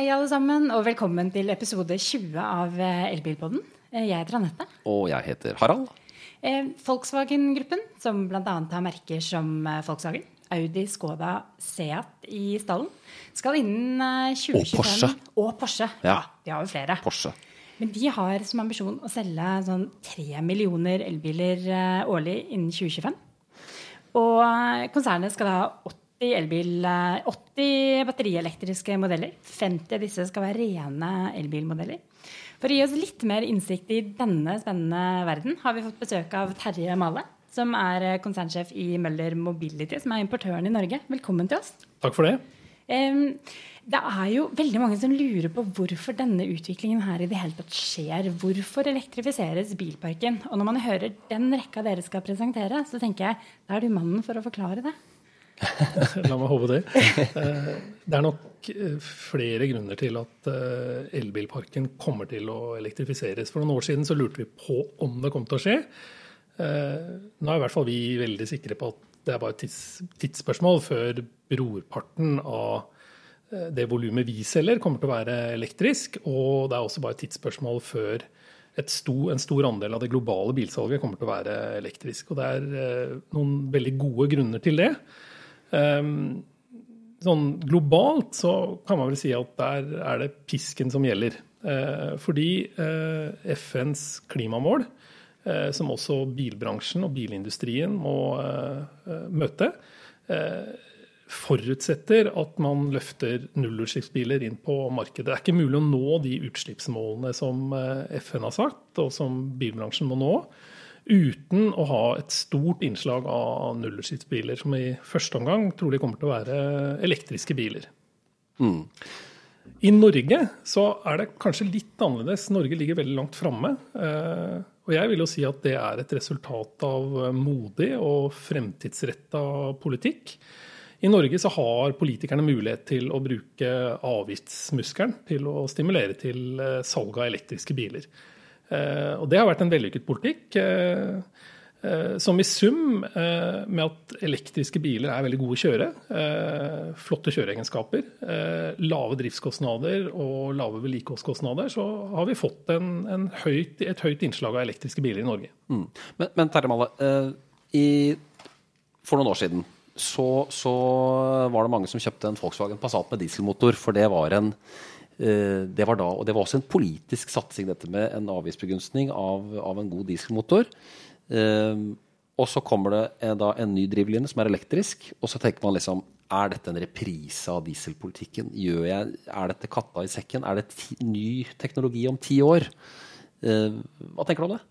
Hei, alle sammen, og velkommen til episode 20 av eh, Elbilpodden. Eh, Jeg heter Anette. Og jeg heter Harald. Eh, Volkswagen-gruppen, som bl.a. har merker som Volkswagen, Audi, Skoda, Seat i stallen, skal innen eh, 2025 Og Porsche. Og Porsche. Ja. De har jo flere. Porsche. Men de har som ambisjon å selge sånn 3 millioner elbiler årlig innen 2025. Og konsernet skal da ha 80 elbil, eh, 80 batterielektriske modeller. 50 av disse skal være rene elbilmodeller. For å gi oss litt mer innsikt i denne spennende verden, har vi fått besøk av Terje Male, som er eh, konsernsjef i Møller Mobility, som er importøren i Norge. Velkommen til oss. Takk for det. Det er jo veldig mange som lurer på hvorfor denne utviklingen her i det hele tatt skjer. Hvorfor elektrifiseres bilparken? Og når man hører den rekka dere skal presentere, så tenker jeg da er du mannen for å forklare det. La meg håpe det. Eh, Det er nok eh, flere grunner til at eh, elbilparken kommer til å elektrifiseres. For noen år siden så lurte vi på om det kom til å skje. Nå er i hvert fall vi veldig sikre på at det er bare et tids, tidsspørsmål før brorparten av det volumet vi selger, kommer til å være elektrisk. Og det er også bare et tidsspørsmål før sto, en stor andel av det globale bilsalget kommer til å være elektrisk. Og det er noen veldig gode grunner til det. Um, sånn globalt så kan man vel si at der er det pisken som gjelder. Eh, fordi eh, FNs klimamål, eh, som også bilbransjen og bilindustrien må møte, forutsetter at man løfter nullutslippsbiler inn på markedet. Det er ikke mulig å nå de utslippsmålene som FN har sagt, og som bilbransjen må nå, uten å ha et stort innslag av nullutslippsbiler, som i første omgang trolig kommer til å være elektriske biler. I Norge så er det kanskje litt annerledes. Norge ligger veldig langt framme. Eh, og jeg vil jo si at det er et resultat av modig og fremtidsretta politikk. I Norge så har politikerne mulighet til å bruke avgiftsmuskelen til å stimulere til eh, salg av elektriske biler. Eh, Og det har vært en vellykket politikk. eh, eh, Som i sum, med at elektriske biler er veldig gode å kjøre, flotte kjøreegenskaper, lave driftskostnader og lave vedlikeholdskostnader, så har vi fått en, en høyt, et høyt innslag av elektriske biler i Norge. Mm. Men, men Terje Malle, for noen år siden så, så var det mange som kjøpte en Volkswagen Passat med dieselmotor, for det var en det var da, og det var også en politisk satsing, dette med en avgiftsbegunstning av, av en god dieselmotor. Eh, og så kommer det eh, da en ny drivlinje som er elektrisk, og så tenker man liksom Er dette en reprise av dieselpolitikken? Gjør jeg, er dette katta i sekken? Er det ti, ny teknologi om ti år? Eh, hva tenker du om det?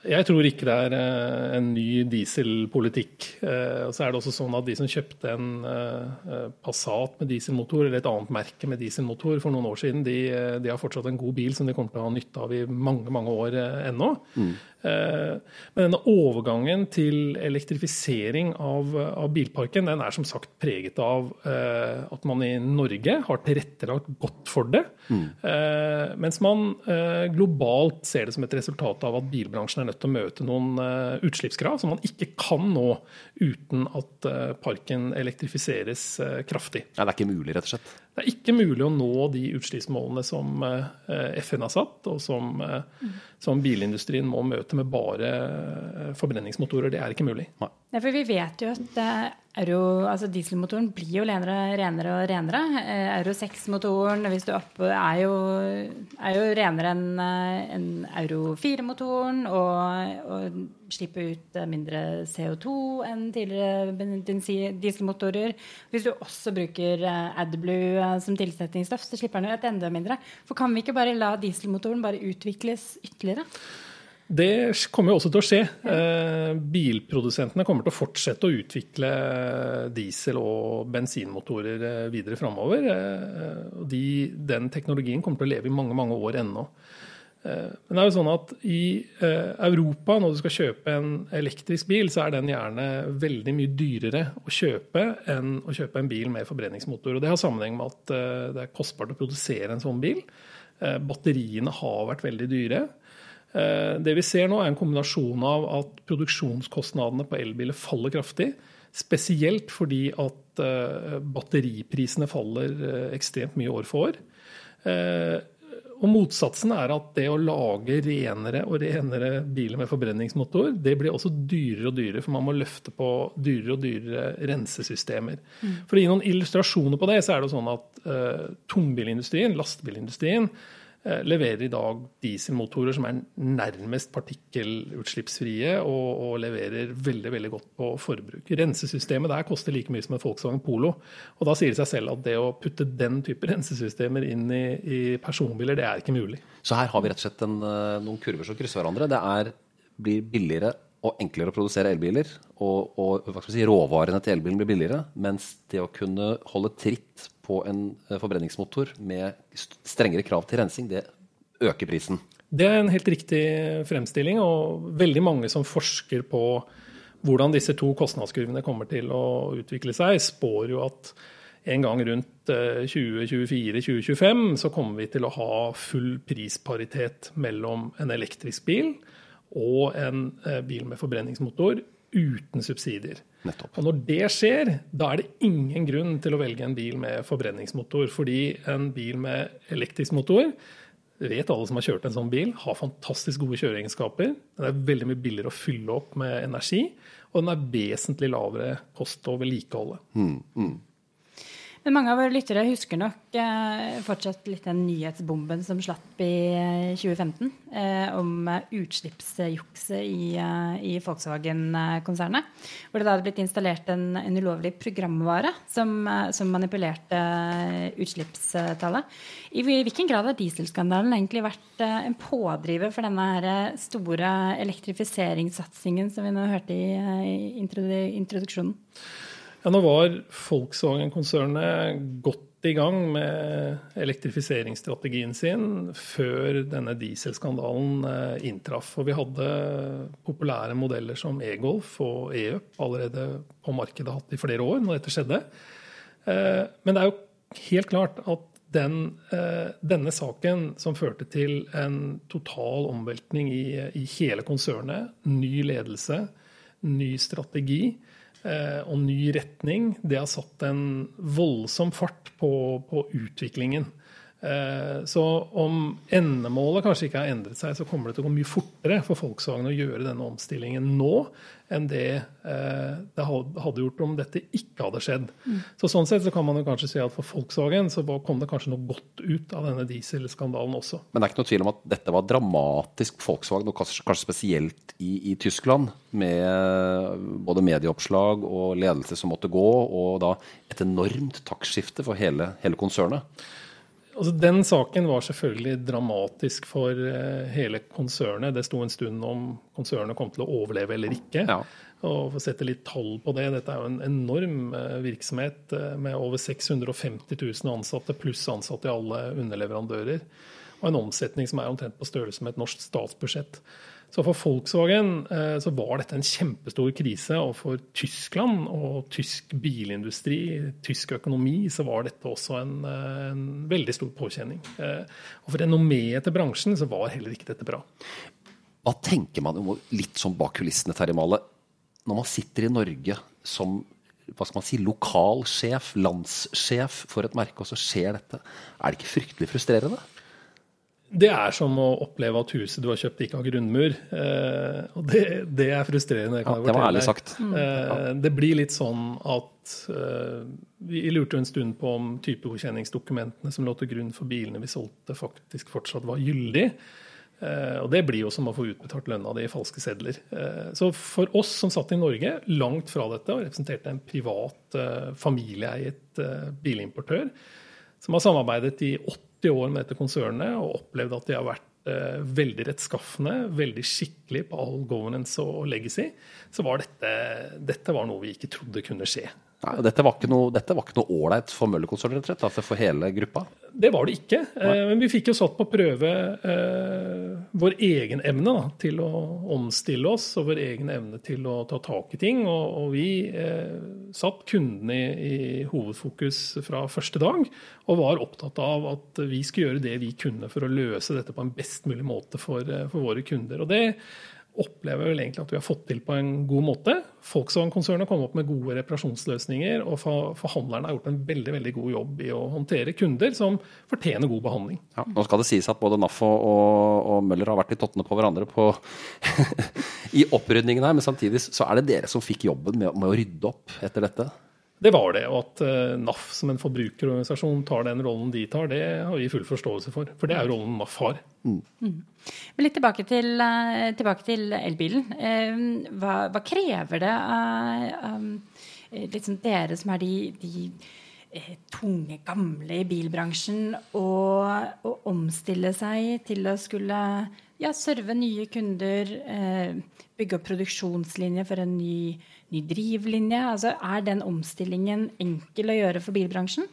Jeg tror ikke det er eh, en ny dieselpolitikk. Eh, Og så er det også sånn at de som kjøpte en eh, Passat med dieselmotor, eller et annet merke med dieselmotor for noen år siden, de, de har fortsatt en god bil som de kommer til å ha nytte av i mange mange år ennå. Eh, Men denne overgangen til elektrifisering av, av bilparken, den er som sagt preget av eh, at man i Norge har tilrettelagt godt for det. Mm. mens man eh, globalt ser det som et resultat av at bilbransjen er nødt til å møte noen eh, utslippskrav som man ikke kan nå uten at eh, parken elektrifiseres eh, kraftig. Nei, det er ikke mulig, rett og slett. Det er ikke mulig å nå de utslippsmålene som eh, FN har satt, og som, eh, som bilindustrien må møte med bare eh, forbrenningsmotorer. Det er ikke mulig. Ja, for vi vet jo at euro, altså dieselmotoren blir jo renere, renere og renere. Eh, Euro 6-motoren hvis du er oppe, er, jo, er jo renere enn en Euro 4-motoren og, og slipper ut eh, mindre CO2 enn tidligere dieselmotorer. Hvis du også bruker eh, AdBlue eh, som tilsetningsstoff, så slipper den ut enda mindre. For kan vi ikke bare la dieselmotoren bare utvikles ytterligere? Det kommer jo også til å skje. Eh, bilprodusentene kommer til å fortsette å utvikle diesel- og bensinmotorer eh, videre framover. Eh, de, den teknologien kommer til å leve i mange, mange år ennå. Men det er jo sånn at i Europa, når du skal kjøpe en elektrisk bil, så er den gjerne veldig mye dyrere å kjøpe enn å kjøpe en bil med forbrenningsmotor. Og det har sammenheng med at det er kostbart å produsere en sånn bil. Batteriene har vært veldig dyre. Eh, det vi ser nå, er en kombinasjon av at produksjonskostnadene på elbiler faller kraftig. Spesielt fordi at eh, batteriprisene faller eh, ekstremt mye år for år. Og motsatsen er at det å lage renere og renere biler med forbrenningsmotor, det blir også dyrere og dyrere, for man må løfte på dyrere og dyrere rensesystemer. Mm. For å gi noen illustrasjoner på det, så er det sånn at uh, tungbilindustrien, lastebilindustrien, leverer i dag dieselmotorer som er nærmest partikkelutslippsfrie og, og, leverer veldig veldig godt på forbruk. Rensesystemet der koster like mye som en Volkswagen Polo. og Da sier det seg selv at det å putte den type rensesystemer inn i, i personbiler, det er ikke mulig. Så her har vi rett og slett en, eh, noen kurver som krysser hverandre. Det er, blir billigere og enklere å produsere elbiler. Og, og si, råvarene til elbilen blir billigere. Mens det å kunne holde tritt på en eh, forbrenningsmotor med strengere krav til rensing, det øker prisen. Det er en helt riktig fremstilling, og veldig mange som forsker på hvordan disse to kostnadskurvene kommer til å utvikle seg, spår jo at en gang rundt 2024-2025 eh, så kommer vi til å ha full prisparitet mellom en elektrisk bil og en eh, bil med forbrenningsmotor uten subsidier. Nettopp. Og Når det skjer, da er det ingen grunn til å velge en bil med forbrenningsmotor. Fordi en bil med elektrisk motor vet alle som har kjørt en sånn bil, har fantastisk gode kjøreegenskaper. Den er veldig mye billigere å fylle opp med energi, og den er vesentlig lavere kost å vedlikeholde. Mm, mm. Men mange av våre lyttere husker nok eh, fortsatt litt den nyhetsbomben som slapp i 2015 eh, eh, om utslippsjukset i, eh, i Volkswagen-konsernet. Hvor det da hadde blitt installert en, en ulovlig programvare som, eh, som, manipulerte utslippstallet. I hvilken grad har dieselskandalen egentlig vært eh, en pådriver for denne her store elektrifiseringssatsingen som vi nå hørte i, i introduksjonen? Ja, nå var Volkswagen-konsernet godt i gang med elektrifiseringsstrategien sin før denne dieselskandalen eh, inntraff. Og vi hadde populære modeller som e-Golf og e-up allerede på markedet hatt i flere år når dette skjedde. Eh, men det er jo helt klart at den, eh, denne saken som førte til en total omveltning i, i hele konsernet, ny ledelse, ny strategi, og ny retning, det har satt en voldsom fart på, på utviklingen. Eh, så om endemålet kanskje ikke har endret seg, så kommer det til å gå mye fortere for Volkswagen å gjøre denne omstillingen nå enn det eh, det hadde gjort om dette ikke hadde skjedd. Mm. Så Sånn sett så kan man jo kanskje si at for Volkswagen så kom det kanskje noe godt ut av denne dieselskandalen også. Men det er ikke noe tvil om at dette var dramatisk for Volkswagen, og kanskje, kanskje spesielt i, i, Tyskland, med både medieoppslag og ledelse som måtte gå, og da et enormt taktskifte for hele, hele konsernet. Altså, den saken var selvfølgelig dramatisk for uh, hele konsernet. Det sto en stund om konsernet kom til å overleve eller ikke. Ja. Og For å sette litt tall på det, dette er jo en enorm uh, virksomhet uh, med over 650 000 ansatte, pluss ansatte i alle underleverandører. Og en omsetning som er omtrent på størrelse med et norsk statsbudsjett. Så for Volkswagen eh, så var dette en kjempestor krise. Og for Tyskland og tysk bilindustri, tysk økonomi, så var dette også en, eh, en veldig stor påkjenning. Eh, og for renommeet til bransjen så var heller ikke dette bra. Hva tenker man om litt sånn bak kulissene, Terje Male, når man sitter i Norge som hva skal man si, lokal sjef, landssjef for et merke, og så skjer dette? Er det ikke fryktelig frustrerende? Det er som å oppleve at huset du har kjøpt, ikke har grunnmur. Eh, og det, det, er frustrerende. Ja, det var ærlig sagt. Mm. Eh, det blir litt sånn at eh, Vi lurte en stund på om typegodkjenningsdokumentene som lå til grunn for bilene vi solgte, faktisk fortsatt var gyldig. Eh, og det blir jo som å få utbetalt lønna di i falske sedler. Eh, så for oss som satt i Norge, langt fra dette, og representerte en privat, eh, familieeiet bilimportør, som har samarbeidet i åtte 80 år med dette konsernet og opplevd at de har vært eh, veldig rettskaffende, veldig skikkelig på all governance og legacy, så var dette, dette var noe vi ikke trodde kunne skje. Nei, dette var ikke noe ålreit for Møller-konsernet, rett og slett? Altså for hele gruppa? Det var det ikke. Nei. men vi fikk jo satt på prøve eh, vår egen evne da, til å omstille oss, og vår egen evne til å ta tak i ting. Og, og vi eh, satt kundene i, i, hovedfokus fra første dag, og var opptatt av at vi skulle gjøre det vi kunne for å løse dette på en best mulig måte for, for våre kunder. Og det opplever vel egentlig at vi har fått til på en god måte. Volkswagen-konsernet kom opp med gode reparasjonsløsninger, og forhandlerne har gjort en veldig veldig god jobb i å håndtere kunder som fortjener god behandling. Ja, nå skal det sies at både NAF og, og Møller har vært i tottene på hverandre på i opprydningen her, men samtidig så er det dere som fikk jobben med, med å rydde opp etter dette? Det var det. Og at uh, NAF som en forbrukerorganisasjon tar den rollen de tar, det har vi full forståelse for. For det er jo rollen NAF har. Mm. Mm. Men litt tilbake til, uh, tilbake til elbilen. Uh, hva, hva, krever det av um, liksom dere som er de, de tunge, gamle i bilbransjen, å, å, omstille seg til å skulle ja, serve nye kunder, bygge opp produksjonslinjer for en ny ny drivlinje? Altså, er den omstillingen enkel å gjøre for bilbransjen?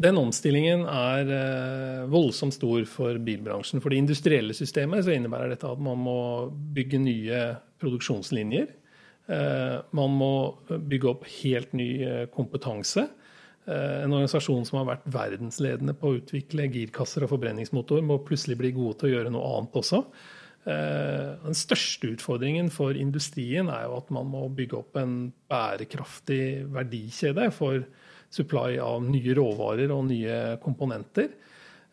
Den omstillingen er eh, voldsomt stor for bilbransjen. For det industrielle systemet så innebærer dette at man må bygge nye produksjonslinjer. Eh, man må bygge opp helt ny eh, kompetanse. En organisasjon som har vært verdensledende på å utvikle girkasser og forbrenningsmotor, må plutselig bli gode til å gjøre noe annet også. Eh, den største utfordringen for industrien er jo at man må bygge opp en bærekraftig verdikjede for supply av nye råvarer og nye komponenter.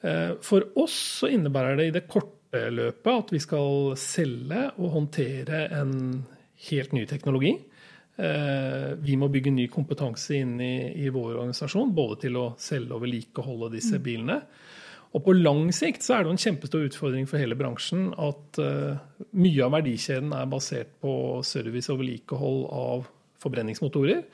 Eh, for oss så innebærer det i det korte løpet at vi skal selge og håndtere en helt ny teknologi. Eh, vi må bygge ny kompetanse inn i, i vår organisasjon, både til å selge og vedlikeholde disse mm. bilene. Og på lang sikt så er det en kjempestor utfordring for hele bransjen at uh, mye av verdikjeden er basert på service og vedlikehold av forbrenningsmotorer.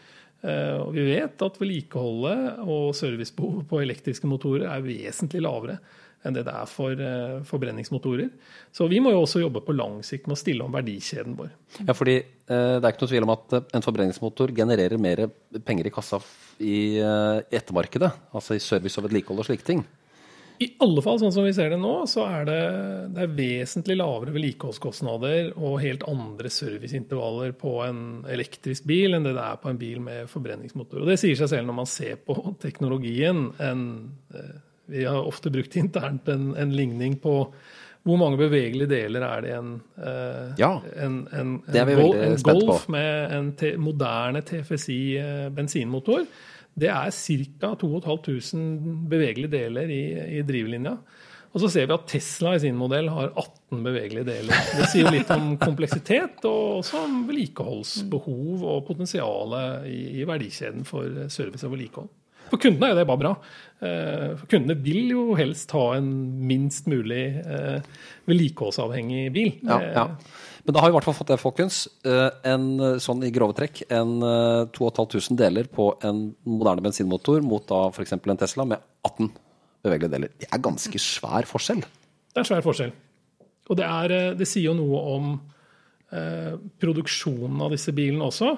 Uh, og vi vet at vedlikeholdet og servicebehovet på elektriske motorer er vesentlig lavere enn det det er for uh, forbrenningsmotorer. Så vi må jo også jobbe på lang sikt med å stille om verdikjeden vår. Ja, fordi Det er ikke noe tvil om at en forbrenningsmotor genererer mer penger i kassa i ettermarkedet, altså i service og vedlikehold og slike ting. I alle fall, sånn som vi ser det nå, så er det, det er vesentlig lavere vedlikeholdskostnader og helt andre serviceintervaller på en elektrisk bil enn det det er på en bil med forbrenningsmotor. Og Det sier seg selv når man ser på teknologien. En, eh, vi har ofte brukt internt en, en ligning på hvor mange bevegelige deler er det i en, uh, ja, en, en, en Golf med en te, moderne TFSI uh, bensinmotor? Det er ca. 2500 bevegelige deler i, i drivlinja. Og så ser vi at Tesla i sin modell har 18 bevegelige deler. Det sier jo litt om kompleksitet, og også om vedlikeholdsbehov og potensialet i, i, verdikjeden for service og vedlikehold. For kundene er det bare bra. Eh, for kundene vil jo helst ha en minst mulig eh, vedlikeholdsavhengig bil. Ja, ja. Men da har vi i hvert fall fått det, folkens. Eh, en eh, sånn i grove trekk en 2500 eh, deler på en moderne bensinmotor mot da f.eks. en Tesla med 18 bevegelige deler. Det er ganske svær forskjell. Det er en svær forskjell. Og det, er, det sier jo noe om eh, produksjonen av disse bilene også.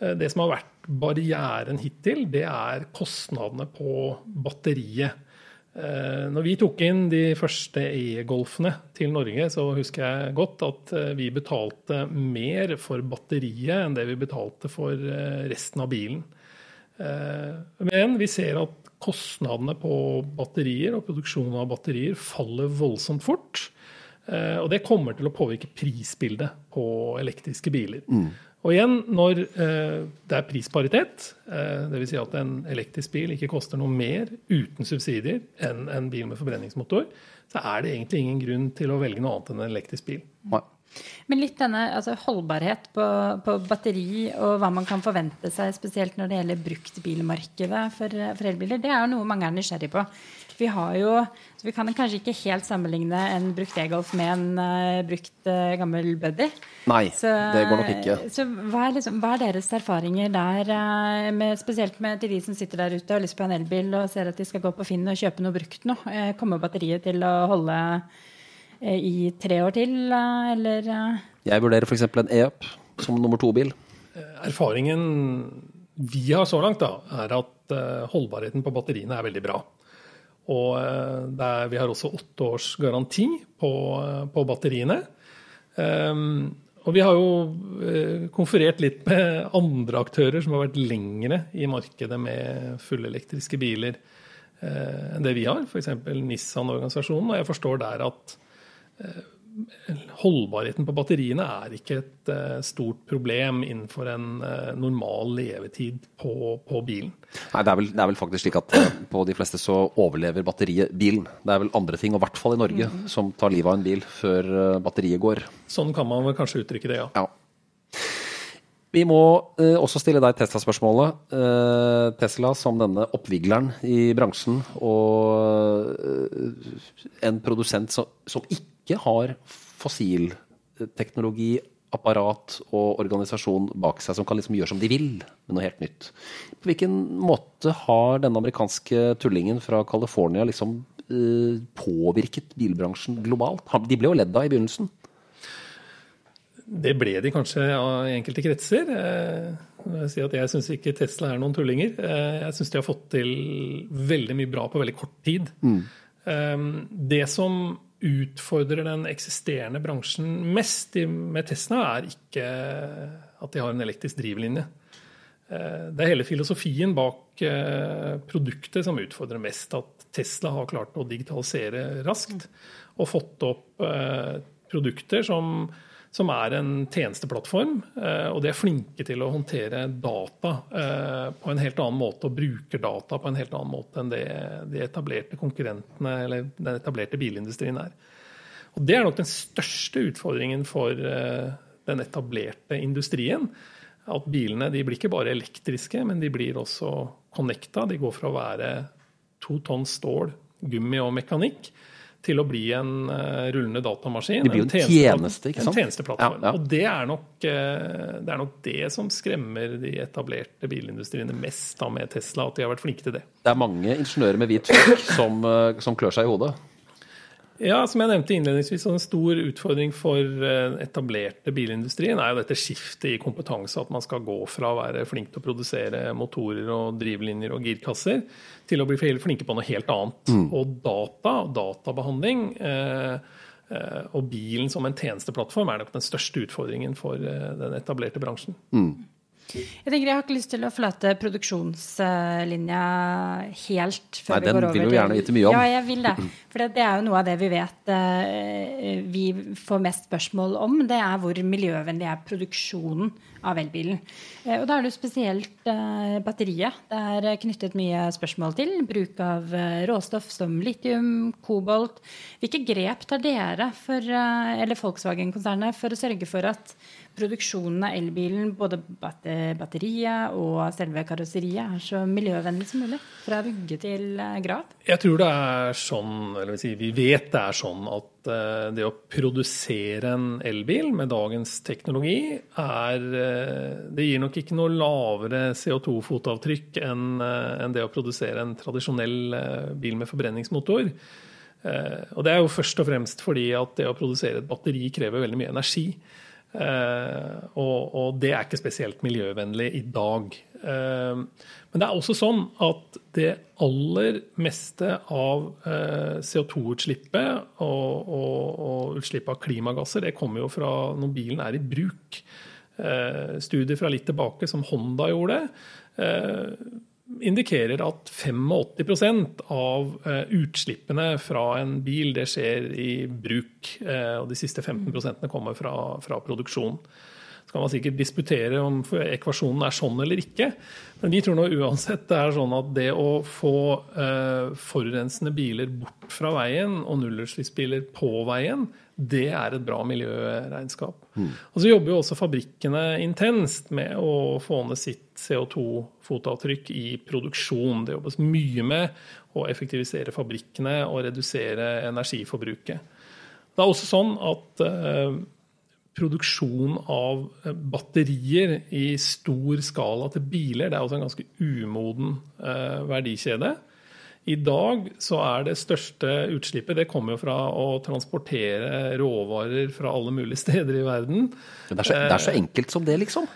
Det som har vært barrieren hittil, det er kostnadene på batteriet. Eh, når vi tok inn de første E-Golfene til Norge, så husker jeg godt at eh, vi betalte mer for batteriet enn det vi betalte for eh, resten av bilen. Men vi ser at kostnadene på batterier og produksjonen av batterier faller voldsomt fort. Og det kommer til å påvirke prisbildet på elektriske biler. Mm. Og igjen, når eh, det er prisparitet, eh, dvs. Si at en elektrisk bil ikke koster noe mer uten subsidier enn en bil med forbrenningsmotor, så er det egentlig ingen grunn til å velge noe annet enn en elektrisk bil. Nei. Men litt denne altså, holdbarhet på, på, batteri og hva man kan forvente seg, spesielt når det gjelder bruktbilmarkedet for, for elbiler, det er jo noe mange er nysgjerrig på. Vi har jo, så vi kan kanskje ikke helt sammenligne en brukt e-golf med en uh, brukt uh, gammel buddy. Nei, så, det går nok ikke. Så hva er, liksom, hva er deres erfaringer der, uh, med, spesielt med til de som sitter der ute og har lyst på en elbil og ser at de skal gå på Finn og kjøpe noe brukt nå? kommer batteriet til å holde i tre år til, eller? Jeg vurderer f.eks. en e-up som nummer to-bil. Erfaringen vi har så langt, da, er at holdbarheten på batteriene er veldig bra. Og eh, er, vi har også åtte års garanti på, på batteriene. Um, og vi har jo eh, konferert litt med andre aktører som har vært lengre i markedet med fullelektriske biler eh, enn det vi har, f.eks. Nissan-organisasjonen. Og jeg forstår der at eh, holdbarheten på batteriene er ikke et uh, stort problem innenfor en uh, normal levetid på, på bilen. Nei, det er, vel, det er, vel, faktisk slik at på de fleste så overlever batteriet bilen. Det er vel andre ting, og i hvert fall i Norge, mm. som tar livet av en bil før batteriet går. Sånn kan man vel kanskje uttrykke det, ja. ja. Vi må også stille deg Tesla-spørsmålet. Tesla som denne oppvigleren i bransjen og en produsent som, som ikke ikke har fossilteknologi, apparat og organisasjon bak seg som kan liksom gjøre som de vil med noe helt nytt. På hvilken måte har denne amerikanske tullingen fra California liksom eh, påvirket bilbransjen globalt? De ble jo ledd av i begynnelsen. Det ble de kanskje av enkelte kretser. Eh, jeg, si jeg syns ikke Tesla er noen tullinger. Eh, jeg syns de har fått til veldig mye bra på veldig kort tid. Mm. Det som utfordrer den eksisterende bransjen mest med Tesla, er ikke at de har en elektrisk drivlinje. Eh, det er hele filosofien bak eh, produktet som utfordrer mest. At Tesla har klart å digitalisere raskt og fått opp eh, produkter som som er en tjenesteplattform. Eh, og de er flinke til å håndtere data eh, på en helt annen måte og bruker data på en helt annen måte enn det de etablerte konkurrentene eller den etablerte bilindustrien er. Og Det er nok den største utfordringen for eh, den etablerte industrien. At bilene blir ikke bare elektriske, men de blir også connecta. De går fra å være to tonn stål, gummi og mekanikk til å bli en uh, rullende datamaskin. Det blir jo en, tjeneste, ikke sant? En tjenesteplattform. Ja, ja. Og det er, nok, uh, det er, nok, det som skremmer de etablerte bilindustriene mest da med Tesla, at de har vært flinke til det. Det er mange ingeniører med hvit frakk som, uh, som klør seg i hodet. Ja, som jeg nevnte innledningsvis, En stor utfordring for etablerte bilindustrien er jo dette skiftet i kompetanse. At man skal gå fra å være flink til å produsere motorer og drivlinjer og girkasser til å bli flinke på noe helt annet. Mm. Og data og databehandling eh, eh, og bilen som en tjenesteplattform er nok den største utfordringen for eh, den etablerte bransjen. Mm. Jeg tenker jeg har ikke lyst til å forlate produksjonslinja helt før Nei, vi går over Den vil du gjerne vite mye om. Ja, jeg vil det. For det er jo noe av det vi vet eh, vi får mest spørsmål om. Det er hvor miljøvennlig er produksjonen av elbilen. Eh, og da er det jo spesielt eh, batteriet. Det er knyttet mye spørsmål til. Bruk av råstoff som litium, kobolt. Hvilke grep tar dere, for, eller Volkswagen-konsernet, for å sørge for at produksjonen av elbilen, både batteriet og selve karosseriet, er så miljøvennlig som mulig? Fra vugge til eh, grav? Jeg tror det er sånn, eller si, vi vet det er sånn at eh, det å produsere en elbil med dagens teknologi er eh, Det gir nok ikke noe lavere CO2-fotavtrykk enn det å produsere en tradisjonell bil med forbrenningsmotor. Og det er jo først og fremst fordi at det å produsere et batteri krever veldig mye energi. Uh, og, og, det er ikke spesielt miljøvennlig i dag. Uh, men det er også sånn at det aller meste av eh, CO2-utslippet og, og, og utslippet av klimagasser, det kommer jo fra når bilen er i bruk. studier fra litt tilbake som Honda gjorde, indikerer at 85% av eh, utslippene fra en bil det skjer i bruk. Eh, og de siste 15% kommer fra, fra produksjon. Så kan man sikkert disputere om ekvasjonen er sånn eller ikke. Men vi tror nå uansett det er sånn at det å få eh, forurensende biler bort fra veien og nullutslippsbiler på veien, det er et bra miljøregnskap. Mm. Og Så jobber jo også fabrikkene intenst med å få ned sitt CO2-fotavtrykk i produksjon. Det jobbes mye med å effektivisere fabrikkene og redusere energiforbruket. Det er også sånn at eh, produksjon av eh, batterier i stor skala til biler det er også en ganske umoden eh, verdikjede. I dag så er det største utslippet det kommer jo fra å transportere råvarer fra alle mulige steder i verden. Det er, så, det er så enkelt som det, liksom?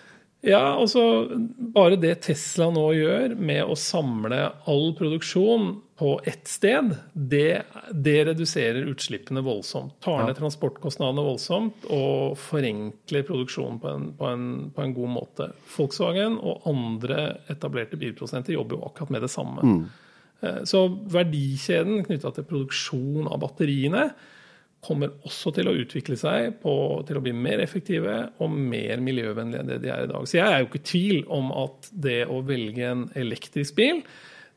Ja, altså bare det Tesla nå gjør med å samle all produksjon på ett sted, det, det reduserer utslippene voldsomt. Tar ned transportkostnadene voldsomt og forenkler produksjonen på en, på, en, på en, god måte. Volkswagen og andre etablerte bilprodusenter jobber jo akkurat med det samme. Mm. Så verdikjeden knytta til produksjon av batteriene kommer også til å utvikle seg på, til å bli mer effektive og mer miljøvennlige enn det de er i dag. Så jeg er jo ikke i tvil om at det å velge en elektrisk bil,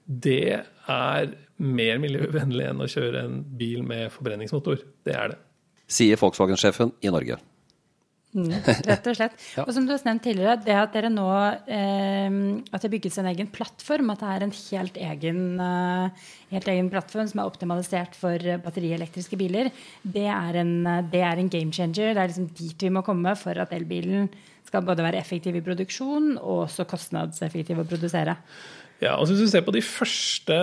det er mer miljøvennlig enn å kjøre en bil med forbrenningsmotor. Det er det. Sier Volkswagen-sjefen i Norge. Mm, rett og slett. ja. Og som du har nevnt tidligere, det at dere nå eh, at det bygges en egen plattform, at det er en helt egen, uh, helt egen plattform som er optimalisert for batterielektriske biler, det er, en, det er en game changer. Det er liksom dit vi må komme for at elbilen skal både være effektiv i produksjon og også kostnadseffektiv å produsere. Ja, altså Hvis du ser på de første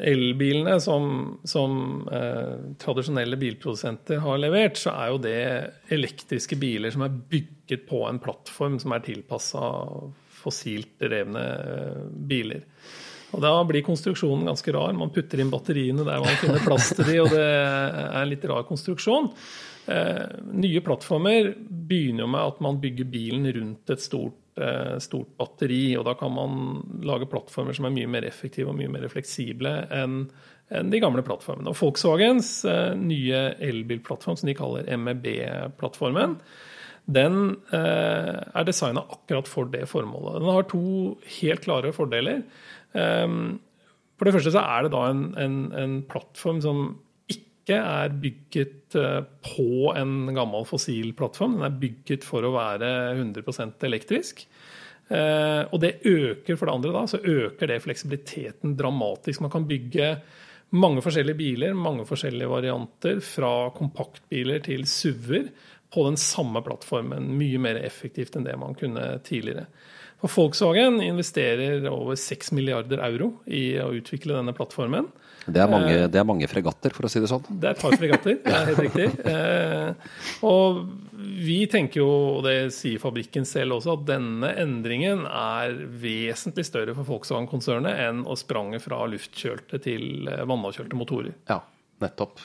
elbilene som, som eh, tradisjonelle bilprodusenter har levert, så er jo det elektriske biler som er bygget på en plattform som er tilpassa fossilt drevne eh, biler. Og Da blir konstruksjonen ganske rar. Man putter inn batteriene der man finner plass til de, og det er en litt rar konstruksjon. Eh, nye plattformer begynner jo med at man bygger bilen rundt et stort stort batteri. og Da kan man lage plattformer som er mye mer effektive og mye mer fleksible enn de gamle plattformene. Og Volkswagens eh, nye elbilplattform, som de kaller MEB-plattformen, den eh, er designa akkurat for det formålet. Den har to helt klare fordeler. For det første så er det da en, en, en plattform som ikke er bygget eh, på en gammel fossil plattform. Den er bygget for å være 100% elektrisk. Eh, og det øker for det andre da, så øker det fleksibiliteten dramatisk. Man kan bygge mange forskjellige biler, mange forskjellige varianter, fra kompaktbiler til SUV-er på den samme plattformen. Mye mer effektivt enn det man kunne tidligere. For Volkswagen investerer over 6 milliarder euro i å utvikle denne plattformen. Det er, mange, eh, det er, mange, fregatter, for å si det sånn. Det er et par fregatter, det er helt riktig. Eh, og vi tenker jo, og det sier fabrikken selv også, at denne endringen er vesentlig større for Volkswagen-konsernet enn å sprange fra luftkjølte til eh, vannavkjølte motorer. Ja, nettopp.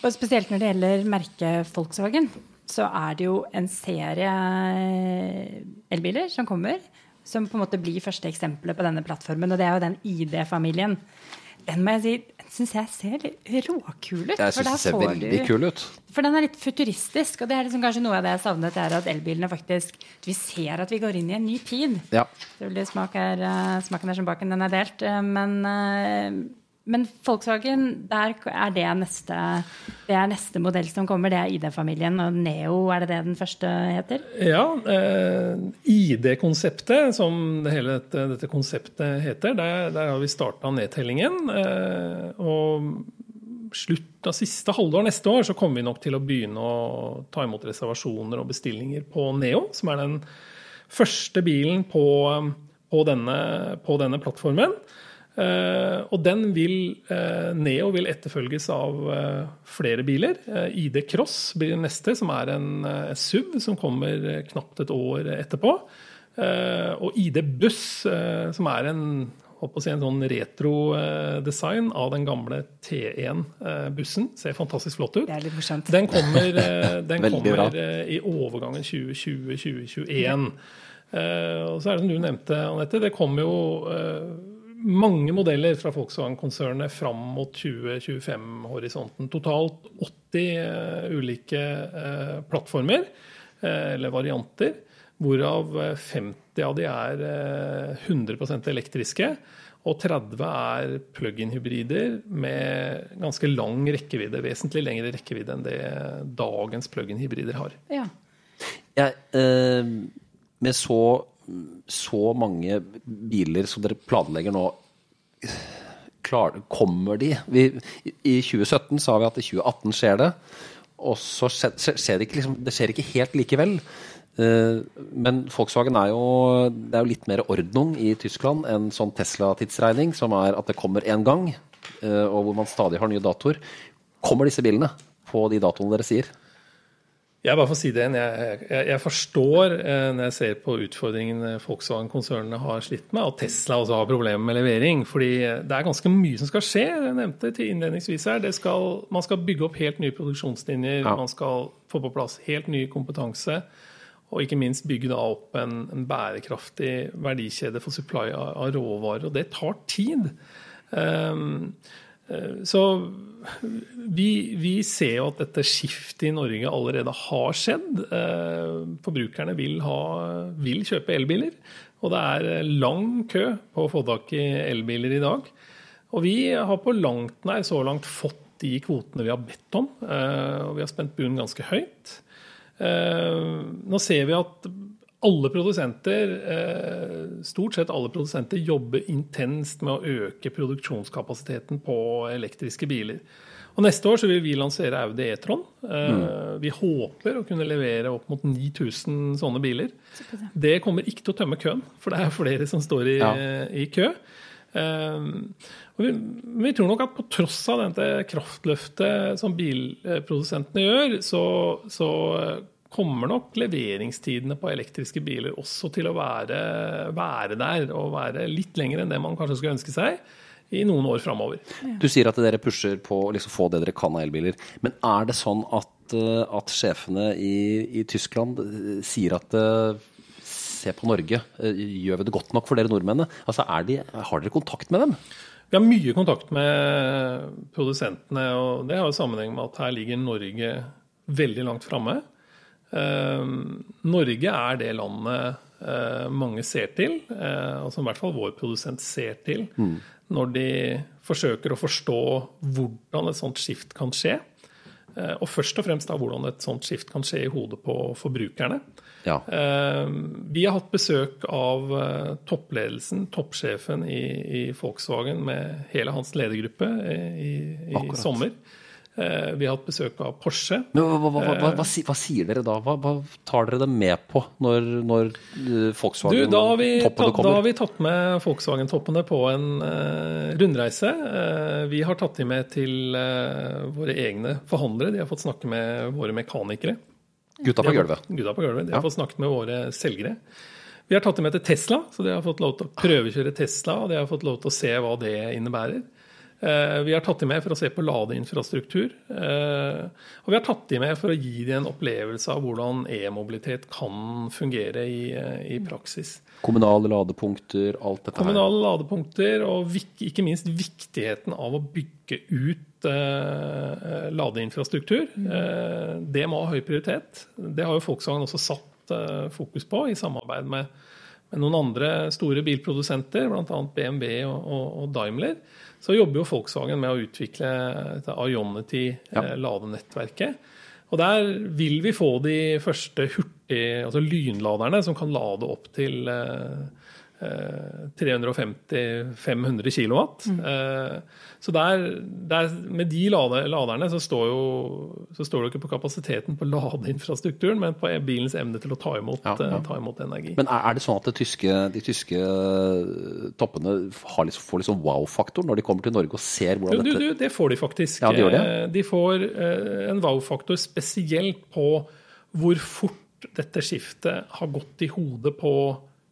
Og spesielt når det gjelder merket Volkswagen, så er det jo en serie elbiler som kommer, som på en måte blir første eksempelet på denne plattformen. Og det er jo den ID-familien. Den må jeg si syns jeg ser litt råkul ut. Jeg syns den ser veldig du, kul ut. For den er litt futuristisk, og det er liksom kanskje noe av det jeg savnet, er at elbilene faktisk Vi ser at vi går inn i en ny tid. Ja. Smak er, eh, smaken er som baken, den er delt. Eh, men eh, men Volkswagen, der er det neste, det er neste modell som kommer. Det er ID-familien. Og Neo, er det det den første heter? Ja. Eh, ID-konseptet, som det hele dette, dette, konseptet heter, der, der har vi starta nedtellingen. Eh, og slutt av siste halvår neste år så kommer vi nok til å begynne å ta imot reservasjoner og bestillinger på Neo, som er den første bilen på, på, denne, på denne plattformen. Uh, og den vil, uh, Neo vil etterfølges av uh, flere biler. ID Cross blir den neste, som er en SUV som kommer knapt et år etterpå. og ID Buss, som er en, si, en sånn retro-design av den gamle T1-bussen. Ser fantastisk flott ut. Det er. Den kommer, den kommer i overgangen 2020-2021. og så er det som du nevnte, Anette, det kommer jo mange modeller fra Volkswagen-konsernet fram mot 2025-horisonten. Totalt 80 uh, eh, ulike uh, plattformer, uh, eller varianter, hvorav 50 av de er 100% elektriske. Og 30 er plug-in-hybrider med ganske lang rekkevidde. Vesentlig lengre rekkevidde enn det dagens plug-in-hybrider har. Ja. Jeg, med så så mange biler som dere planlegger nå, klar, kommer de? Vi, I 2017 sa vi at i 2018 skjer det. Og så skjer det ikke, liksom, det skjer ikke helt likevel. Uh, men Volkswagen er jo, det er jo litt mer ordnung i Tyskland enn sånn Tesla-tidsregning, som er at det kommer én gang, uh, og hvor man stadig har nye datoer. Kommer disse bilene på de datoene dere sier? Jeg bare får si det igjen. Jeg, jeg, jeg forstår eh, når jeg ser på utfordringene Volkswagen-konsernene har slitt med, og Tesla også har problemer med levering. fordi det er ganske mye som skal skje. Jeg nevnte til innledningsvis her, skal, Man skal bygge opp helt nye produksjonslinjer. Ja. Man skal få på plass helt ny kompetanse. Og ikke minst bygge da opp en, en bærekraftig verdikjede for supply av, av råvarer. Og det tar tid. Um, Eh, så vi, vi, ser jo at dette skiftet i Norge allerede har skjedd. Eh, forbrukerne vil, ha, vil kjøpe elbiler. Og det er eh, lang kø på å få tak i elbiler i dag. Og vi har på langt nær så langt fått de kvotene vi har bedt om. Og vi har spent bunnen ganske høyt. Nå ser vi at alle produsenter, eh, stort sett alle produsenter jobber intenst med å øke produksjonskapasiteten på elektriske biler. Og Neste år så vil vi lansere Audi E-tron. Eh, mm. Vi håper å kunne levere opp mot 9000 sånne biler. Det kommer ikke til å tømme køen, for det er flere som står i, ja. i kø. Og vi, vi, tror nok at på tross av dette kraftløftet som bilprodusentene gjør, så, så kommer nok leveringstidene på elektriske biler også til å være, være der og være litt lenger enn det man kanskje skulle ønske seg i noen år framover. Du sier at dere pusher på å liksom få det dere kan av elbiler. Men er det sånn at, eh, at sjefene i, i, Tyskland eh, sier at eh, se på Norge, gjør vi det godt nok for dere nordmennene? Altså, de, har dere kontakt med dem? Vi har mye kontakt med produsentene, og det har jo sammenheng med at her ligger Norge veldig langt framme. Ehm, Norge er det landet eh, mange ser til, eh, og som i hvert fall vår produsent ser til, mm. når de forsøker å forstå hvordan et sånt skift kan skje. Eh, og først og fremst da hvordan et sånt skift kan skje i hodet på forbrukerne. Ja. Ehm, vi har hatt besøk av toppledelsen, toppsjefen i, i Volkswagen med hele hans ledergruppe i, i sommer. Eh, vi har hatt besøk av Porsche. Men hva, hva, hva, hva, eh, sier dere da? Hva, tar dere det med på når, når eh, Volkswagen-toppene kommer? Da har vi tatt med Volkswagen-toppene på en uh, rundreise. Uh, vi har tatt dem med til uh, våre egne forhandlere. De har fått snakke med våre mekanikere. Gutta på gulvet. Gutta på gulvet. De har fått snakket med våre selgere. Vi har tatt dem med til Tesla, så de har fått lov til å prøvekjøre Tesla. Og de har fått lov til å se hva det innebærer. Eh, vi har tatt dem med for å se på ladeinfrastruktur. Eh, og vi har tatt dem med for å gi dem en opplevelse av hvordan e-mobilitet kan fungere i, eh, i, praksis. Kommunale ladepunkter, alt dette her. Kommunale ladepunkter, og ikke minst viktigheten av å bygge ut eh, ladeinfrastruktur. Eh, det må ha høy prioritet. Det har jo Volkswagen også satt eh, fokus på i samarbeid med, med noen andre store bilprodusenter, bl.a. BMW og, og, og Daimler så jobber jo Volkswagen med å utvikle Ionity-ladenettverket. Ja. Og der vil vi få de første hurtig, altså lynladerne som kan lade opp til eh, 350-500 kilowatt. kW. Mm. Eh, så der, der, med de laderne så står, jo, så står det ikke på kapasiteten på ladeinfrastrukturen, men på bilens evne til å ta imot, ja, ja. Eh, ta imot energi. Men er det sånn at tyske, de tyske toppene liksom, får liksom wow-faktor når de kommer til Norge og ser hvordan du, dette du, Det får de faktisk. Ja, de, det. de får en wow-faktor spesielt på hvor fort dette skiftet har gått i hodet på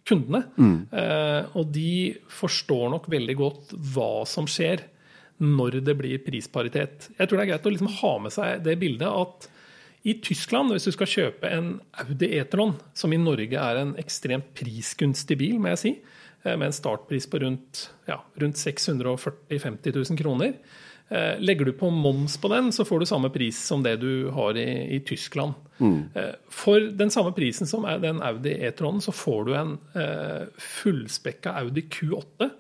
kundene. Mm. Eh, og de forstår nok veldig godt hva som skjer når det blir prisparitet. Jeg tror det er greit å liksom ha med seg det bildet at i Tyskland, hvis du skal kjøpe en Audi E-tron, som i Norge er en ekstremt prisgunstig bil, må jeg si, eh, med en startpris på rundt, ja, rundt 640 000-50 000 kroner, Eh, legger du på moms på den, så får du samme pris som det du har i, i Tyskland. Mm. Eh, for den samme prisen som den Audi E-tronen, så får du en uh, fullspekka Audi Q8.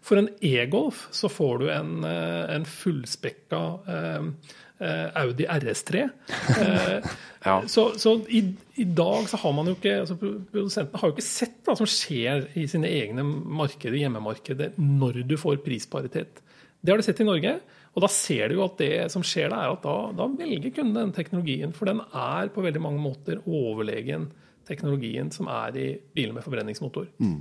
for en E-Golf så får du en, en fullspekka Audi RS3. ja. Så, så i, i, dag så har man jo ikke altså Produsentene har jo ikke sett hva som skjer i sine egne markeder, hjemmemarkeder, når du får prisparitet. Det har du sett i Norge. Og da ser du jo at det som skjer da, er at da, da velger kunden den teknologien. For den er på veldig mange måter overlegen teknologien som er i biler med forbrenningsmotor. Mm.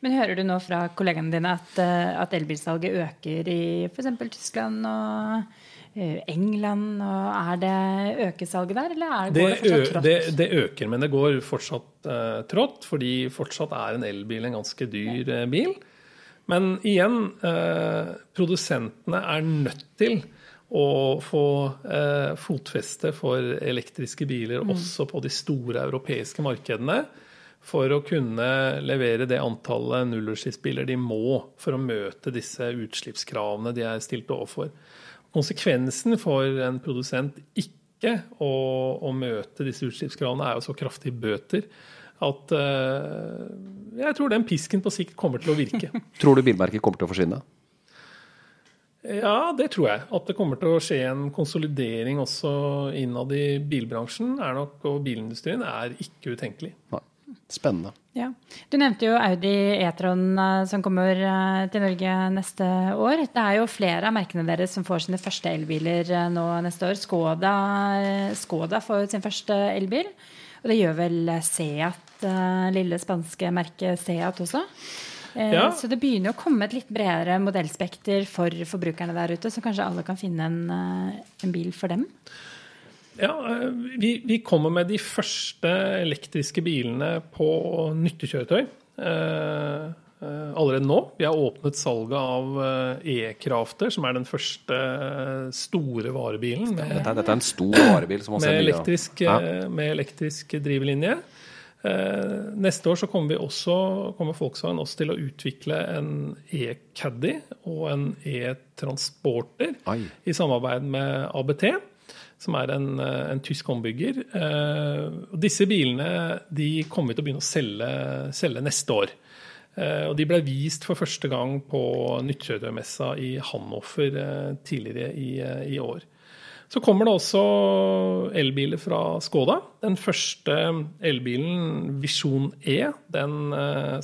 Men hører du nå fra kollegaene dine at, eh, at elbilsalget øker i f.eks. Tyskland og England. og Er det økesalget der, eller er det, går det fortsatt trått? det, det øker, men det går fortsatt uh, trått, fordi fortsatt er en elbil en ganske dyr eh, bil. Men igjen, eh, produsentene er nødt til å få eh, fotfeste for elektriske biler også på de store europeiske markedene. For å kunne levere det antallet nullutslippsbiler de må for å møte disse utslippskravene de er stilt overfor. Konsekvensen for en produsent ikke å, å møte disse utslippskravene er jo så kraftige bøter at eh, jeg tror den pisken på sikt kommer til å virke. Tror du bilmerket kommer til å forsvinne? Ja, det tror jeg. At det kommer til å skje en konsolidering også innad i bilbransjen er nok, og bilindustrien er ikke utenkelig. Nei. Spennende. Ja. Du nevnte jo Audi E-tron eh, som kommer eh, til Norge neste år. Det er jo flere av merkene deres som får sine første elbiler nå neste år. Skoda, Skoda får sin første elbil. Og det gjør vel Seat, eh, lille spanske merket Seat også. Eh, Ja. Så det begynner å komme et litt bredere modellspekter for forbrukerne der ute, så kanskje alle kan finne en, eh, en bil for dem. Ja, vi, vi kommer med de første elektriske bilene på nyttekjøretøy eh, allerede nå. Vi har åpnet salget av eh, E-Crafter, som er den første eh, store varebilen med, Dette, er- dette er en stor varebil med, elektrisk, Ja. eh, med elektrisk drivlinje. Eh, neste år så kommer, vi også, kommer Volkswagen også til å utvikle en E-Caddy og en E-Transporter i samarbeid med ABT, som er en, eh, en tysk ombygger. Eh, og disse bilene de kommer vi til å begynne å selge, selge neste år. Eh, og de ble vist for første gang på Nyttkjøretøymessa i Hannover eh, tidligere i, eh, i år. Så kommer det også elbiler fra Skoda. Den første elbilen, Visjon E, den,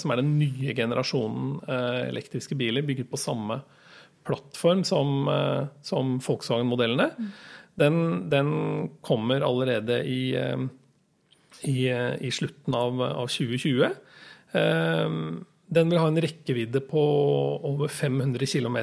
som er den nye generasjonen elektriske biler, bygget på samme plattform som, som Volkswagen-modellene. Den, den kommer allerede i, i, i slutten av, av 2020. Eh, Den vil ha en rekkevidde på over 500 km.